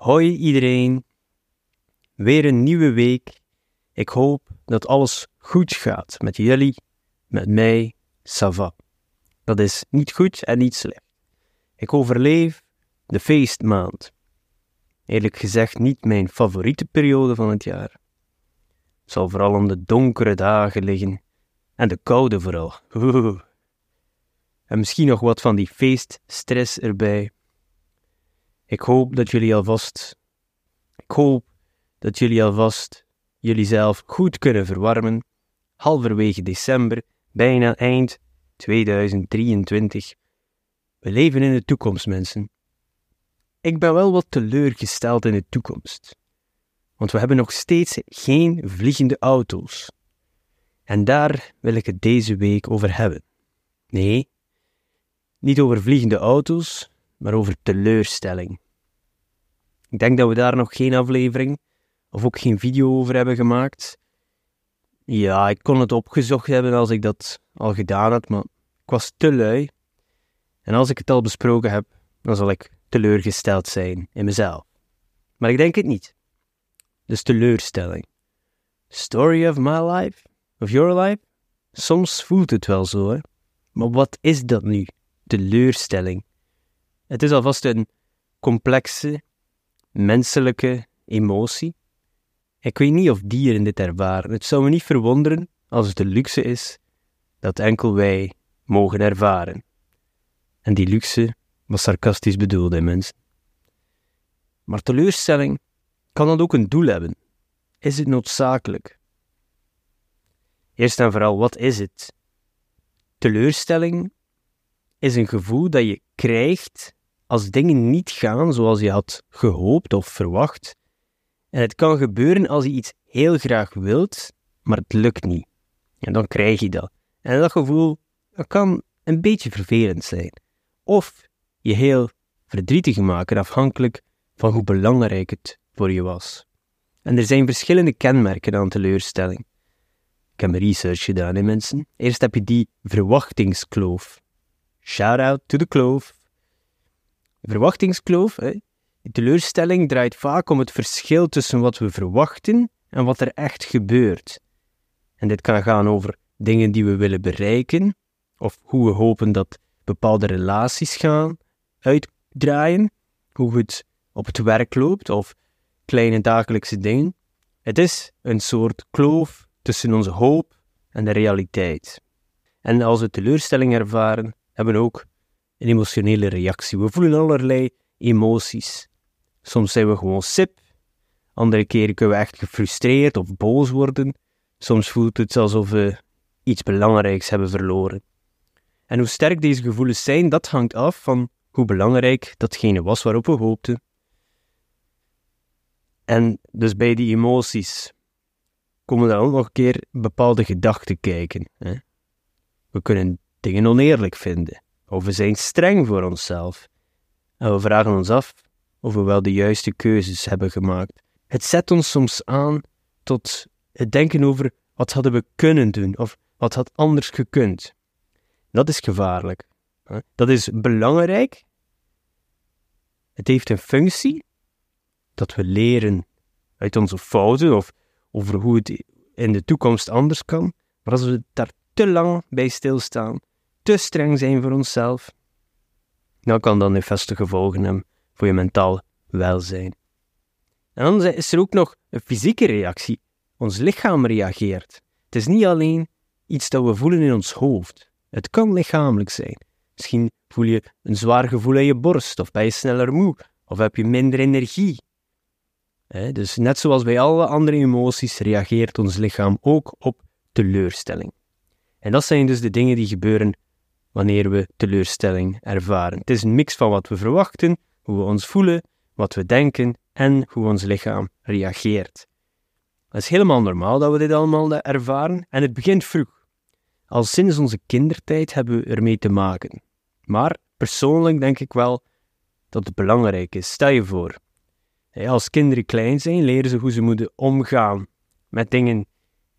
Hoi iedereen. Weer een nieuwe week. Ik hoop dat alles goed gaat met jullie, met mij, Sava. Dat is niet goed en niet slecht. Ik overleef de feestmaand. Eerlijk gezegd niet mijn favoriete periode van het jaar. Het zal vooral om de donkere dagen liggen en de koude vooral. En misschien nog wat van die feeststress erbij. Ik hoop dat jullie alvast. Ik hoop dat jullie alvast jullie zelf goed kunnen verwarmen. Halverwege december, bijna eind 2023. We leven in de toekomst, mensen. Ik ben wel wat teleurgesteld in de toekomst. Want we hebben nog steeds geen vliegende auto's. En daar wil ik het deze week over hebben. Nee, niet over vliegende auto's, maar over teleurstelling. Ik denk dat we daar nog geen aflevering of ook geen video over hebben gemaakt. Ja, ik kon het opgezocht hebben als ik dat al gedaan had, maar ik was te lui. En als ik het al besproken heb, dan zal ik teleurgesteld zijn in mezelf. Maar ik denk het niet. Dus teleurstelling. Story of my life? Of your life? Soms voelt het wel zo, hè. Maar wat is dat nu? teleurstelling. Het is alvast een complexe, menselijke emotie. Ik weet niet of dieren dit ervaren. Het zou me niet verwonderen als het de luxe is dat enkel wij mogen ervaren. En die luxe was sarcastisch bedoeld, hè, mensen. Maar teleurstelling kan dan ook een doel hebben. Is het noodzakelijk? Eerst en vooral, wat is het? Teleurstelling is een gevoel dat je krijgt als dingen niet gaan zoals je had gehoopt of verwacht. En het kan gebeuren als je iets heel graag wilt, maar het lukt niet. En dan krijg je dat. En dat gevoel kan een beetje vervelend zijn. Of je heel verdrietig maken, afhankelijk van hoe belangrijk het voor je was. En er zijn verschillende kenmerken aan teleurstelling. Ik heb research gedaan, in mensen. Eerst heb je die verwachtingskloof. Shout out to the kloof. Verwachtingskloof. Hè? Teleurstelling draait vaak om het verschil tussen wat we verwachten en wat er echt gebeurt. En dit kan gaan over dingen die we willen bereiken, of hoe we hopen dat bepaalde relaties gaan uitdraaien, hoe het op het werk loopt, of kleine dagelijkse dingen. Het is een soort kloof tussen onze hoop en de realiteit. En als we teleurstelling ervaren, hebben ook een emotionele reactie. We voelen allerlei emoties. Soms zijn we gewoon sip, andere keren kunnen we echt gefrustreerd of boos worden. Soms voelt het alsof we iets belangrijks hebben verloren. En hoe sterk deze gevoelens zijn, dat hangt af van hoe belangrijk datgene was waarop we hoopten. En dus bij die emoties komen dan ook nog een keer bepaalde gedachten kijken. Hè? We kunnen dingen oneerlijk vinden, of we zijn streng voor onszelf. En we vragen ons af of we wel de juiste keuzes hebben gemaakt. Het zet ons soms aan tot het denken over wat hadden we kunnen doen of wat had anders gekund. Dat is gevaarlijk. Dat is belangrijk. Het heeft een functie dat we leren uit onze fouten of over hoe het in de toekomst anders kan. Maar als we daar te lang bij stilstaan, te streng zijn voor onszelf, dan kan dat nefeste gevolgen hebben voor je mentaal welzijn. En dan is er ook nog een fysieke reactie. Ons lichaam reageert. Het is niet alleen iets dat we voelen in ons hoofd. Het kan lichamelijk zijn. Misschien voel je een zwaar gevoel in je borst, of ben je sneller moe, of heb je minder energie. dus net zoals bij alle andere emoties reageert ons lichaam ook op teleurstelling. En dat zijn dus de dingen die gebeuren wanneer we teleurstelling ervaren. Het is een mix van wat we verwachten, hoe we ons voelen, wat we denken en hoe ons lichaam reageert. Het is helemaal normaal dat we dit allemaal ervaren en het begint vroeg. Al sinds onze kindertijd hebben we ermee te maken. Maar persoonlijk denk ik wel dat het belangrijk is. Stel je voor, als kinderen klein zijn, leren ze hoe ze moeten omgaan met dingen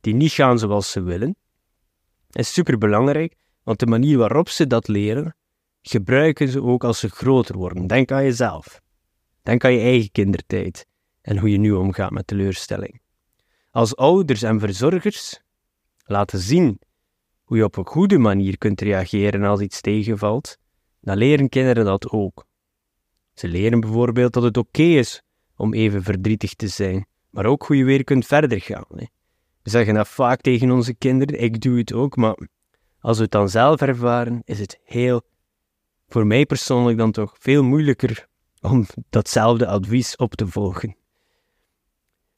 die niet gaan zoals ze willen. Dat is superbelangrijk, want de manier waarop ze dat leren, gebruiken ze ook als ze groter worden. Denk aan jezelf. Denk aan je eigen kindertijd en hoe je nu omgaat met teleurstelling. Als ouders en verzorgers laten zien hoe je op een goede manier kunt reageren als iets tegenvalt, dan leren kinderen dat ook. Ze leren bijvoorbeeld dat het oké is om even verdrietig te zijn, maar ook hoe je weer kunt verder gaan. Hè. We zeggen dat vaak tegen onze kinderen, ik doe het ook, maar als we het dan zelf ervaren, is het heel, voor mij persoonlijk dan toch, veel moeilijker om datzelfde advies op te volgen.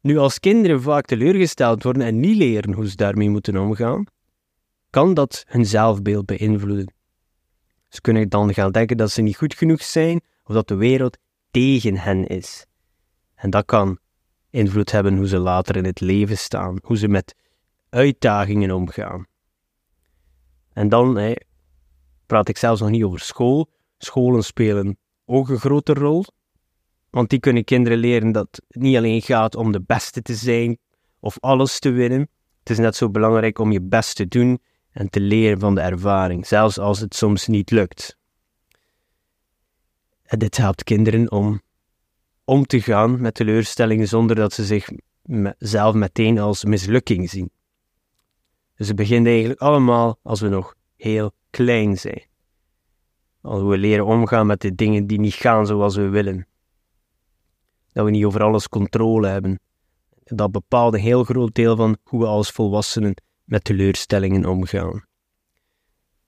Nu, als kinderen vaak teleurgesteld worden en niet leren hoe ze daarmee moeten omgaan, kan dat hun zelfbeeld beïnvloeden. Ze kunnen dan gaan denken dat ze niet goed genoeg zijn of dat de wereld tegen hen is. En dat kan invloed hebben hoe ze later in het leven staan, hoe ze met uitdagingen omgaan. En dan praat ik zelfs nog niet over school. Scholen spelen ook een grote rol, want die kunnen kinderen leren dat het niet alleen gaat om de beste te zijn of alles te winnen. Het is net zo belangrijk om je best te doen en te leren van de ervaring, zelfs als het soms niet lukt. En dit helpt kinderen om om te gaan met teleurstellingen zonder dat ze zichzelf meteen als mislukking zien. Dus het begint eigenlijk allemaal als we nog heel klein zijn. Als we leren omgaan met de dingen die niet gaan zoals we willen. Dat we niet over alles controle hebben. Dat bepaalt een heel groot deel van hoe we als volwassenen met teleurstellingen omgaan.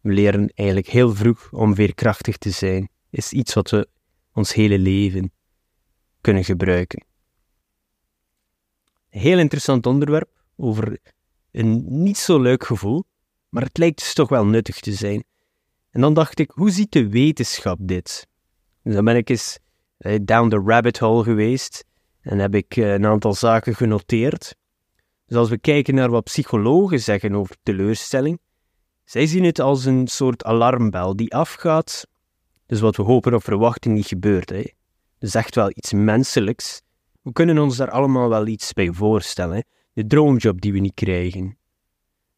We leren eigenlijk heel vroeg om veerkrachtig te zijn. Is iets wat we ons hele leven kunnen gebruiken. Heel interessant onderwerp over een niet zo leuk gevoel, maar het lijkt dus toch wel nuttig te zijn. En dan dacht ik, hoe ziet de wetenschap dit? Dus dan ben ik eens eh, down the rabbit hole geweest en heb ik eh, een aantal zaken genoteerd. Dus als we kijken naar wat psychologen zeggen over teleurstelling, zij zien het als een soort alarmbel die afgaat. Dus wat we hopen of verwachten niet gebeurt. Hè. Dus echt wel iets menselijks. We kunnen ons daar allemaal wel iets bij voorstellen. De droomjob die we niet krijgen.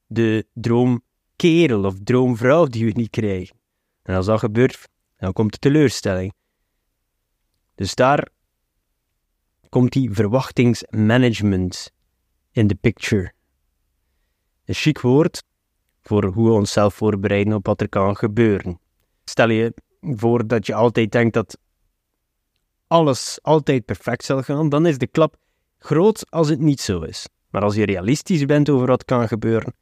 De droomkerel of droomvrouw die we niet krijgen. En als dat gebeurt, dan komt de teleurstelling. Dus daar komt die verwachtingsmanagement in de picture. Een chic woord voor hoe we onszelf voorbereiden op wat er kan gebeuren. Stel je voor dat je altijd denkt dat alles altijd perfect zal gaan, dan is de klap groot als het niet zo is. Maar als je realistisch bent over wat kan gebeuren,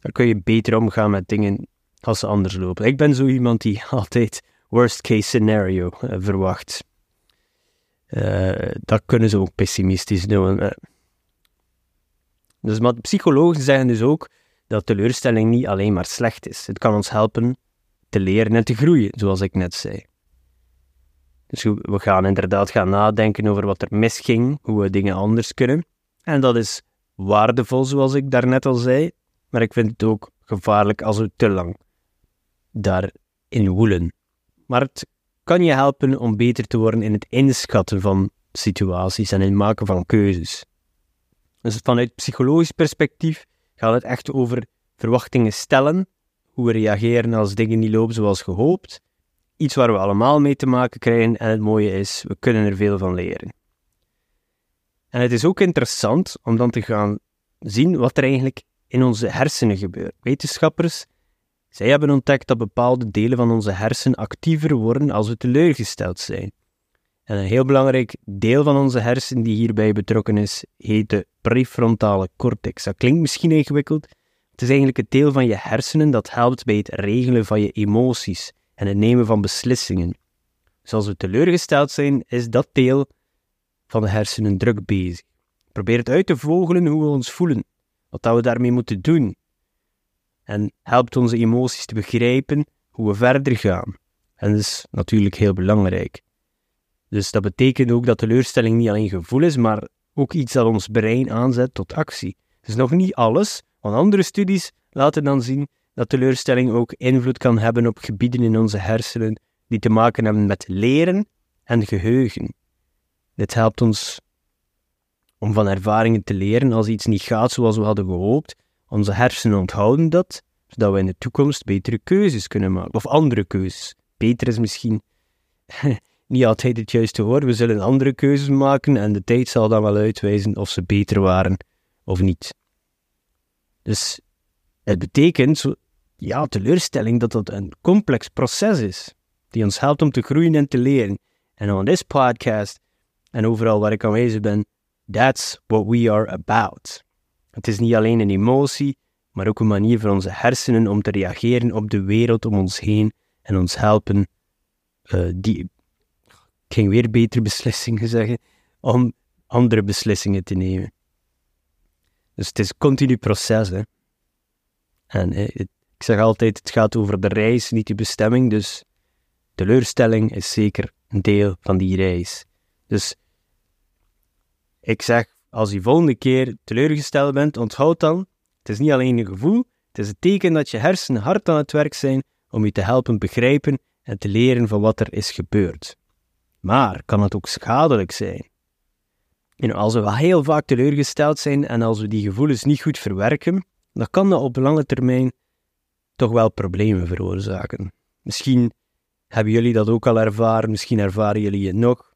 dan kun je beter omgaan met dingen als ze anders lopen. Ik ben zo iemand die altijd worst case scenario uh, verwacht. Uh, dat kunnen ze ook pessimistisch doen. Uh. Dus, maar psychologen zeggen dus ook dat teleurstelling niet alleen maar slecht is. Het kan ons helpen te leren en te groeien, zoals ik net zei. Dus we gaan inderdaad gaan nadenken over wat er misging, hoe we dingen anders kunnen. En dat is waardevol, zoals ik daarnet al zei, maar ik vind het ook gevaarlijk als we te lang daarin woelen. Maar het kan je helpen om beter te worden in het inschatten van situaties en in het maken van keuzes. Dus vanuit psychologisch perspectief gaat het echt over verwachtingen stellen, hoe we reageren als dingen niet lopen zoals gehoopt, iets waar we allemaal mee te maken krijgen en het mooie is, we kunnen er veel van leren. En het is ook interessant om dan te gaan zien wat er eigenlijk in onze hersenen gebeurt. Wetenschappers, zij hebben ontdekt dat bepaalde delen van onze hersenen actiever worden als we teleurgesteld zijn. En een heel belangrijk deel van onze hersenen die hierbij betrokken is, heet de prefrontale cortex. Dat klinkt misschien ingewikkeld. Het is eigenlijk het deel van je hersenen dat helpt bij het regelen van je emoties en het nemen van beslissingen. Dus als we teleurgesteld zijn, is dat deel van de hersenen druk bezig. Probeer het uit te vogelen hoe we ons voelen, wat we daarmee moeten doen. En helpt onze emoties te begrijpen hoe we verder gaan. En dat is natuurlijk heel belangrijk. Dus dat betekent ook dat teleurstelling niet alleen gevoel is, maar ook iets dat ons brein aanzet tot actie. Dus nog niet alles, want andere studies laten dan zien dat teleurstelling ook invloed kan hebben op gebieden in onze hersenen die te maken hebben met leren en geheugen. Dit helpt ons om van ervaringen te leren als iets niet gaat zoals we hadden gehoopt. Onze hersenen onthouden dat, zodat we in de toekomst betere keuzes kunnen maken. Of andere keuzes. Beter is misschien niet altijd het juiste woord. We zullen andere keuzes maken en de tijd zal dan wel uitwijzen of ze beter waren of niet. Dus het betekent, ja, teleurstelling, dat dat een complex proces is, die ons helpt om te groeien en te leren. En on this podcast, en overal waar ik aanwezig ben, that's what we are about. Het is niet alleen een emotie, maar ook een manier voor onze hersenen om te reageren op de wereld om ons heen en ons helpen uh, die, ik ging weer betere beslissingen zeggen, om andere beslissingen te nemen. Dus het is een continu proces. Hè. En eh, ik zeg altijd, het gaat over de reis, niet de bestemming. Dus teleurstelling is zeker een deel van die reis. Dus ik zeg, als je volgende keer teleurgesteld bent, onthoud dan, het is niet alleen een gevoel, het is een teken dat je hersenen hard aan het werk zijn om je te helpen begrijpen en te leren van wat er is gebeurd. Maar kan het ook schadelijk zijn? Als we heel vaak teleurgesteld zijn en als we die gevoelens niet goed verwerken, dan kan dat op lange termijn toch wel problemen veroorzaken. Misschien hebben jullie dat ook al ervaren, misschien ervaren jullie het nog.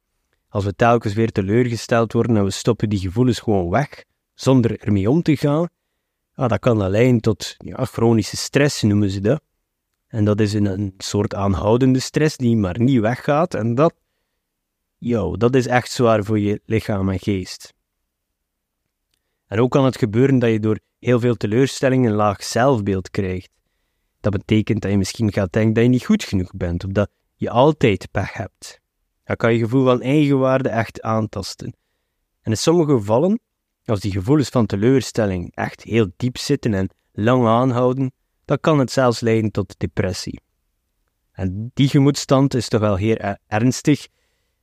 Als we telkens weer teleurgesteld worden en we stoppen die gevoelens gewoon weg, zonder ermee om te gaan, ah, dat kan leiden tot ja, chronische stress, noemen ze dat. En dat is een, een soort aanhoudende stress die maar niet weggaat. En dat, yo, dat is echt zwaar voor je lichaam en geest. En ook kan het gebeuren dat je door heel veel teleurstelling een laag zelfbeeld krijgt. Dat betekent dat je misschien gaat denken dat je niet goed genoeg bent, of dat je altijd pech hebt. Dat kan je gevoel van eigenwaarde echt aantasten. En in sommige gevallen, als die gevoelens van teleurstelling echt heel diep zitten en lang aanhouden, dan kan het zelfs leiden tot depressie. En die gemoedstand is toch wel heel ernstig.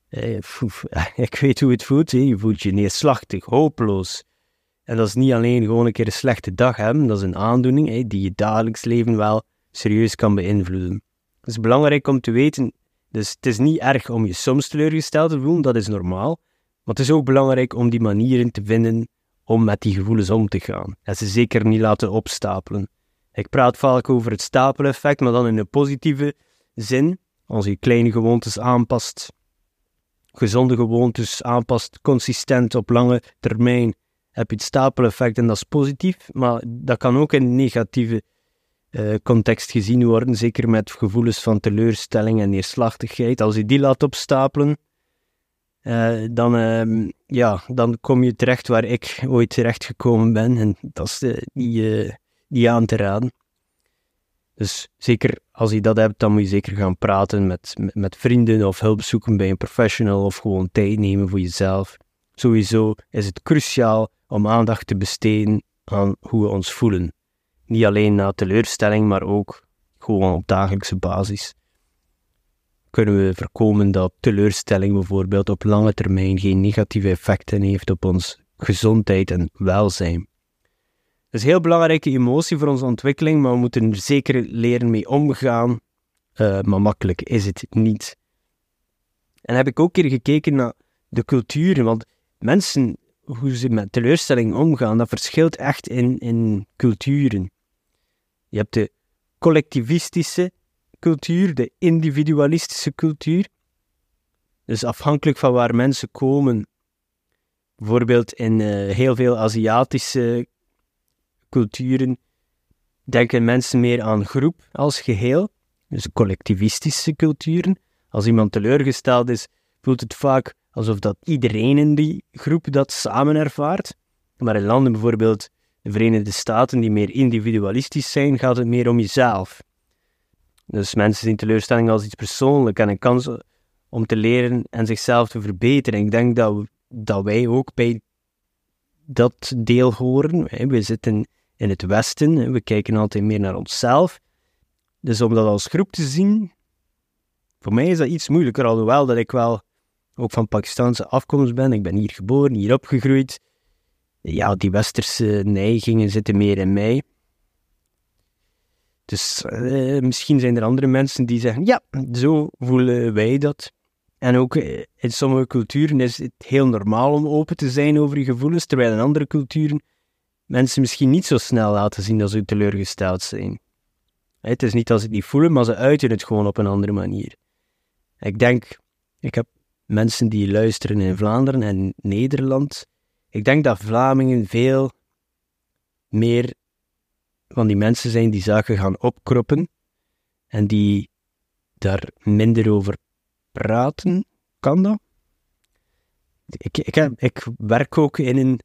Eh, ik weet hoe het voelt. Je voelt je neerslachtig, hopeloos. En dat is niet alleen gewoon een keer een slechte dag hebben, dat is een aandoening die je dagelijks leven wel serieus kan beïnvloeden. Het is belangrijk om te weten, dus het is niet erg om je soms teleurgesteld te voelen, dat is normaal. Maar het is ook belangrijk om die manieren te vinden om met die gevoelens om te gaan. En ze zeker niet laten opstapelen. Ik praat vaak over het stapeleffect, maar dan in een positieve zin. Als je kleine gewoontes aanpast, gezonde gewoontes aanpast, consistent op lange termijn, heb je het stapeleffect en dat is positief. Maar dat kan ook in negatieve uh, context gezien worden, zeker met gevoelens van teleurstelling en neerslachtigheid. Als je die laat opstapelen, uh, dan, uh, ja, dan kom je terecht waar ik ooit terecht gekomen ben. En dat is niet, niet aan te raden. Dus zeker als je dat hebt, dan moet je zeker gaan praten met, met, met vrienden of hulp zoeken bij een professional of gewoon tijd nemen voor jezelf. Sowieso is het cruciaal om aandacht te besteden aan hoe we ons voelen. Niet alleen na teleurstelling, maar ook gewoon op dagelijkse basis. Kunnen we voorkomen dat teleurstelling bijvoorbeeld op lange termijn geen negatieve effecten heeft op ons gezondheid en welzijn. Het is een heel belangrijke emotie voor onze ontwikkeling, maar we moeten er zeker leren mee omgaan. Uh, maar makkelijk is het niet. En heb ik ook keer gekeken naar de culturen, want mensen, hoe ze met teleurstelling omgaan, dat verschilt echt in, in culturen. Je hebt de collectivistische cultuur, de individualistische cultuur. Dus afhankelijk van waar mensen komen, bijvoorbeeld in uh, heel veel Aziatische culturen, denken mensen meer aan groep als geheel, dus collectivistische culturen. Als iemand teleurgesteld is, voelt het vaak alsof dat iedereen in die groep dat samen ervaart. Maar in landen bijvoorbeeld de Verenigde Staten die meer individualistisch zijn, gaat het meer om jezelf. Dus mensen zien teleurstelling als iets persoonlijks en een kans om te leren en zichzelf te verbeteren. Ik denk dat, dat wij ook bij dat deel horen. We zitten in het Westen, we kijken altijd meer naar onszelf. Dus om dat als groep te zien, voor mij is dat iets moeilijker, alhoewel dat ik wel ook van Pakistanse afkomst ben. Ik ben hier geboren, hier opgegroeid. Ja, die westerse neigingen zitten meer in mij. Dus eh, misschien zijn er andere mensen die zeggen, ja, zo voelen wij dat. En ook eh, in sommige culturen is het heel normaal om open te zijn over je gevoelens, terwijl in andere culturen mensen misschien niet zo snel laten zien dat ze teleurgesteld zijn. Het is niet dat ze het niet voelen, maar ze uiten het gewoon op een andere manier. Ik denk Ik heb mensen die luisteren in Vlaanderen en Nederland. Ik denk dat Vlamingen veel meer van die mensen zijn die zaken gaan opkroppen en die daar minder over praten. Kan dat? Ik, ik, ik werk ook in een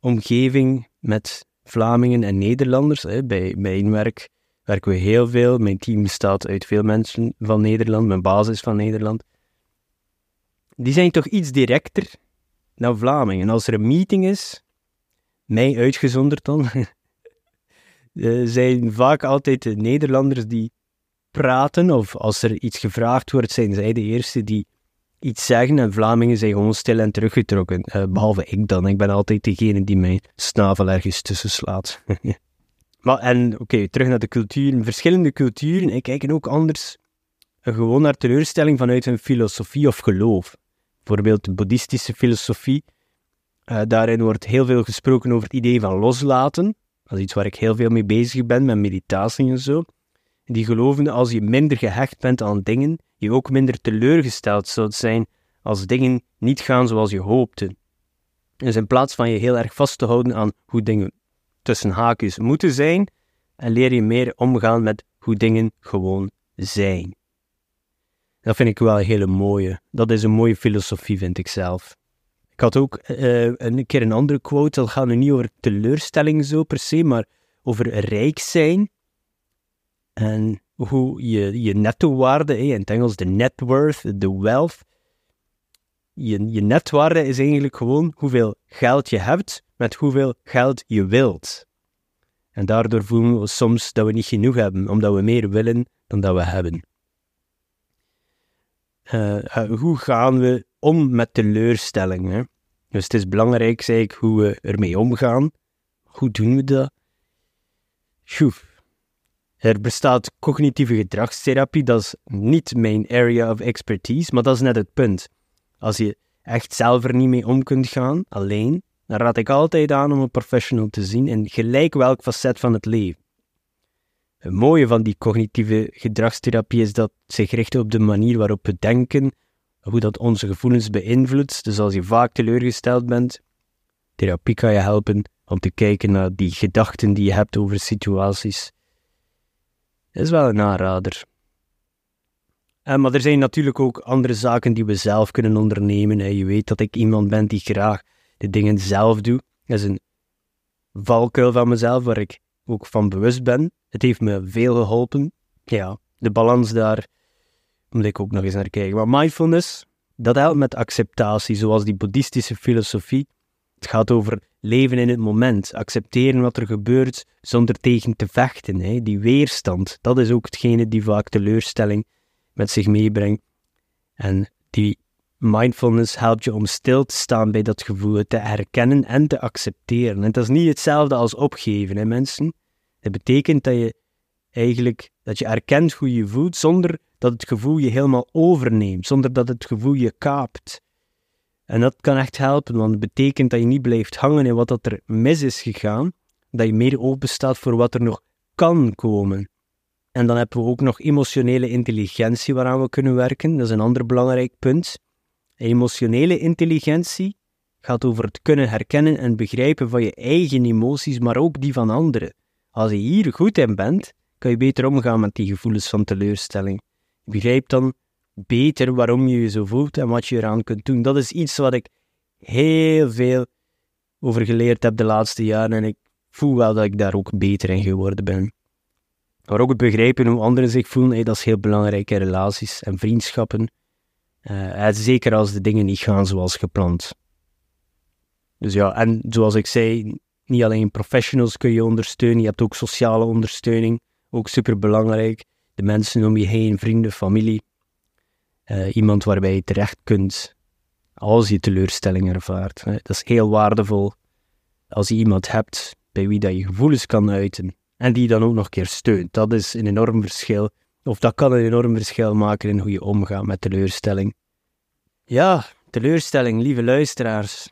omgeving met Vlamingen en Nederlanders. Hè. Bij mijn werk werken we heel veel. Mijn team bestaat uit veel mensen van Nederland, mijn basis van Nederland. Die zijn toch iets directer dan Vlamingen. Als er een meeting is, mij uitgezonderd dan, eh, zijn vaak altijd de Nederlanders die praten, of als er iets gevraagd wordt, zijn zij de eerste die iets zeggen en Vlamingen zijn gewoon stil en teruggetrokken. Uh, behalve ik dan. Ik ben altijd degene die mijn snavel ergens tussen slaat. maar en, oké, terug naar de culturen. Verschillende culturen kijken ook anders gewoon naar teleurstelling vanuit hun filosofie of geloof. Bijvoorbeeld de boeddhistische filosofie. Uh, daarin wordt heel veel gesproken over het idee van loslaten. Dat is iets waar ik heel veel mee bezig ben, met meditatie en zo. Die geloven als je minder gehecht bent aan dingen, je ook minder teleurgesteld zult zijn als dingen niet gaan zoals je hoopte. Dus in plaats van je heel erg vast te houden aan hoe dingen tussen haakjes moeten zijn, en leer je meer omgaan met hoe dingen gewoon zijn. Dat vind ik wel een hele mooie. Dat is een mooie filosofie, vind ik zelf. Ik had ook uh, een keer een andere quote. Dat gaat nu niet over teleurstelling zo per se, maar over rijk zijn. En hoe je, je nettowaarde, in het Engels de net worth, de wealth. Je, je netwaarde is eigenlijk gewoon hoeveel geld je hebt met hoeveel geld je wilt. En daardoor voelen we soms dat we niet genoeg hebben, omdat we meer willen dan dat we hebben. Uh, hoe gaan we om met teleurstellingen? Dus het is belangrijk, zei ik, hoe we ermee omgaan. Hoe doen we dat? Goed. Er bestaat cognitieve gedragstherapie, dat is niet mijn area of expertise, maar dat is net het punt. Als je echt zelf er niet mee om kunt gaan, alleen, dan raad ik altijd aan om een professional te zien in gelijk welk facet van het leven. Het mooie van die cognitieve gedragstherapie is dat zich richt op de manier waarop we denken, hoe dat onze gevoelens beïnvloedt. Dus als je vaak teleurgesteld bent, therapie kan je helpen om te kijken naar die gedachten die je hebt over situaties is wel een aanrader. Uh, maar er zijn natuurlijk ook andere zaken die we zelf kunnen ondernemen. Je weet dat ik iemand ben die graag de dingen zelf doet. Dat is een valkuil van mezelf waar ik ook van bewust ben. Het heeft me veel geholpen. Ja, de balans daar moet ik ook nog eens naar kijken. Maar mindfulness, dat helpt met acceptatie, zoals die boeddhistische filosofie. Het gaat over leven in het moment, accepteren wat er gebeurt zonder tegen te vechten. Hè. Die weerstand, dat is ook hetgene die vaak teleurstelling met zich meebrengt. En die mindfulness helpt je om stil te staan bij dat gevoel, te herkennen en te accepteren. En dat is niet hetzelfde als opgeven, hè, mensen. Het betekent dat je eigenlijk dat je erkent hoe je voelt, zonder dat het gevoel je helemaal overneemt, zonder dat het gevoel je kaapt. En dat kan echt helpen, want het betekent dat je niet blijft hangen in wat dat er mis is gegaan, dat je meer open staat voor wat er nog kan komen. En dan hebben we ook nog emotionele intelligentie waaraan we kunnen werken. Dat is een ander belangrijk punt. Emotionele intelligentie gaat over het kunnen herkennen en begrijpen van je eigen emoties, maar ook die van anderen. Als je hier goed in bent, kan je beter omgaan met die gevoelens van teleurstelling. Je begrijpt dan beter waarom je je zo voelt en wat je eraan kunt doen. Dat is iets wat ik heel veel over geleerd heb de laatste jaren en ik voel wel dat ik daar ook beter in geworden ben. Maar ook het begrijpen hoe anderen zich voelen, dat is heel belangrijk in relaties en vriendschappen. Uh, zeker als de dingen niet gaan zoals gepland. Dus ja, en zoals ik zei, niet alleen professionals kun je ondersteunen, je hebt ook sociale ondersteuning, ook super belangrijk. De mensen om je heen, vrienden, familie. Uh, iemand waarbij je terecht kunt als je teleurstelling ervaart. Hè. Dat is heel waardevol als je iemand hebt bij wie dat je gevoelens kan uiten en die dan ook nog een keer steunt. Dat is een enorm verschil, of dat kan een enorm verschil maken in hoe je omgaat met teleurstelling. Ja, teleurstelling, lieve luisteraars.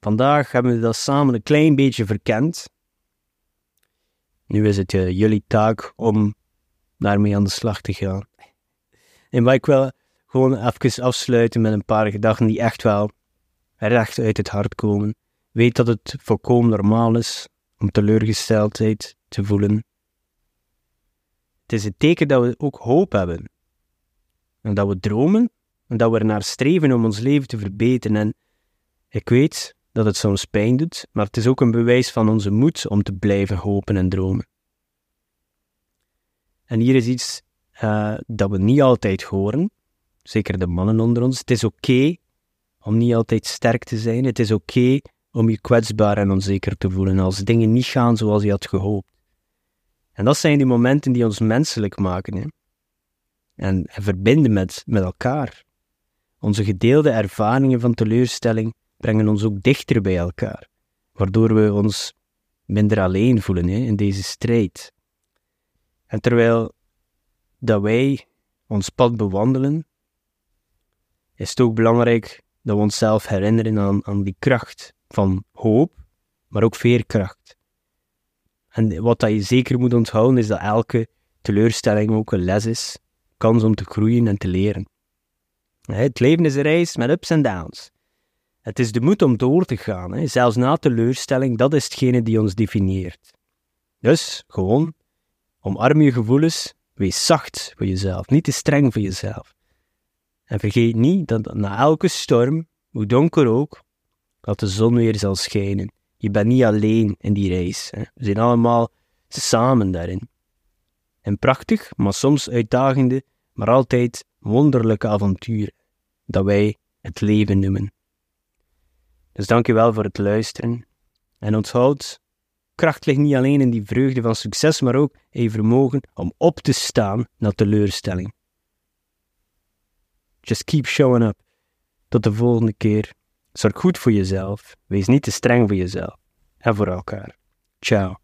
Vandaag hebben we dat samen een klein beetje verkend. Nu is het uh, jullie taak om daarmee aan de slag te gaan. En wat ik wel gewoon even afsluiten met een paar gedachten die echt wel recht uit het hart komen. Weet dat het volkomen normaal is om teleurgesteldheid te voelen. Het is het teken dat we ook hoop hebben. En dat we dromen en dat we er naar streven om ons leven te verbeteren. En ik weet dat het soms pijn doet, maar het is ook een bewijs van onze moed om te blijven hopen en dromen. En hier is iets uh, dat we niet altijd horen, zeker de mannen onder ons. Het is oké om niet altijd sterk te zijn. Het is oké om je kwetsbaar en onzeker te voelen als dingen niet gaan zoals je had gehoopt. En dat zijn die momenten die ons menselijk maken hè? En, en verbinden met, met elkaar. Onze gedeelde ervaringen van teleurstelling brengen ons ook dichter bij elkaar, waardoor we ons minder alleen voelen hè, in deze strijd. En terwijl dat wij ons pad bewandelen, is het ook belangrijk dat we onszelf herinneren aan, aan die kracht van hoop, maar ook veerkracht. En wat dat je zeker moet onthouden is dat elke teleurstelling ook een les is, kans om te groeien en te leren. Het leven is een reis met ups en downs. Het is de moed om door te gaan, zelfs na teleurstelling, dat is hetgene die ons definieert. Dus gewoon, omarm je gevoelens, wees zacht voor jezelf, niet te streng voor jezelf. En vergeet niet dat na elke storm, hoe donker ook, dat de zon weer zal schijnen. Je bent niet alleen in die reis. Hè. We zijn allemaal samen daarin. En prachtig, maar soms uitdagende, maar altijd wonderlijke avonturen dat wij het leven noemen. Dus dank je wel voor het luisteren. En onthoud, kracht ligt niet alleen in die vreugde van succes, maar ook in je vermogen om op te staan na teleurstelling. Just keep showing up. Tot de volgende keer. Zorg goed voor jezelf. Wees niet te streng voor jezelf. En voor elkaar. Ciao.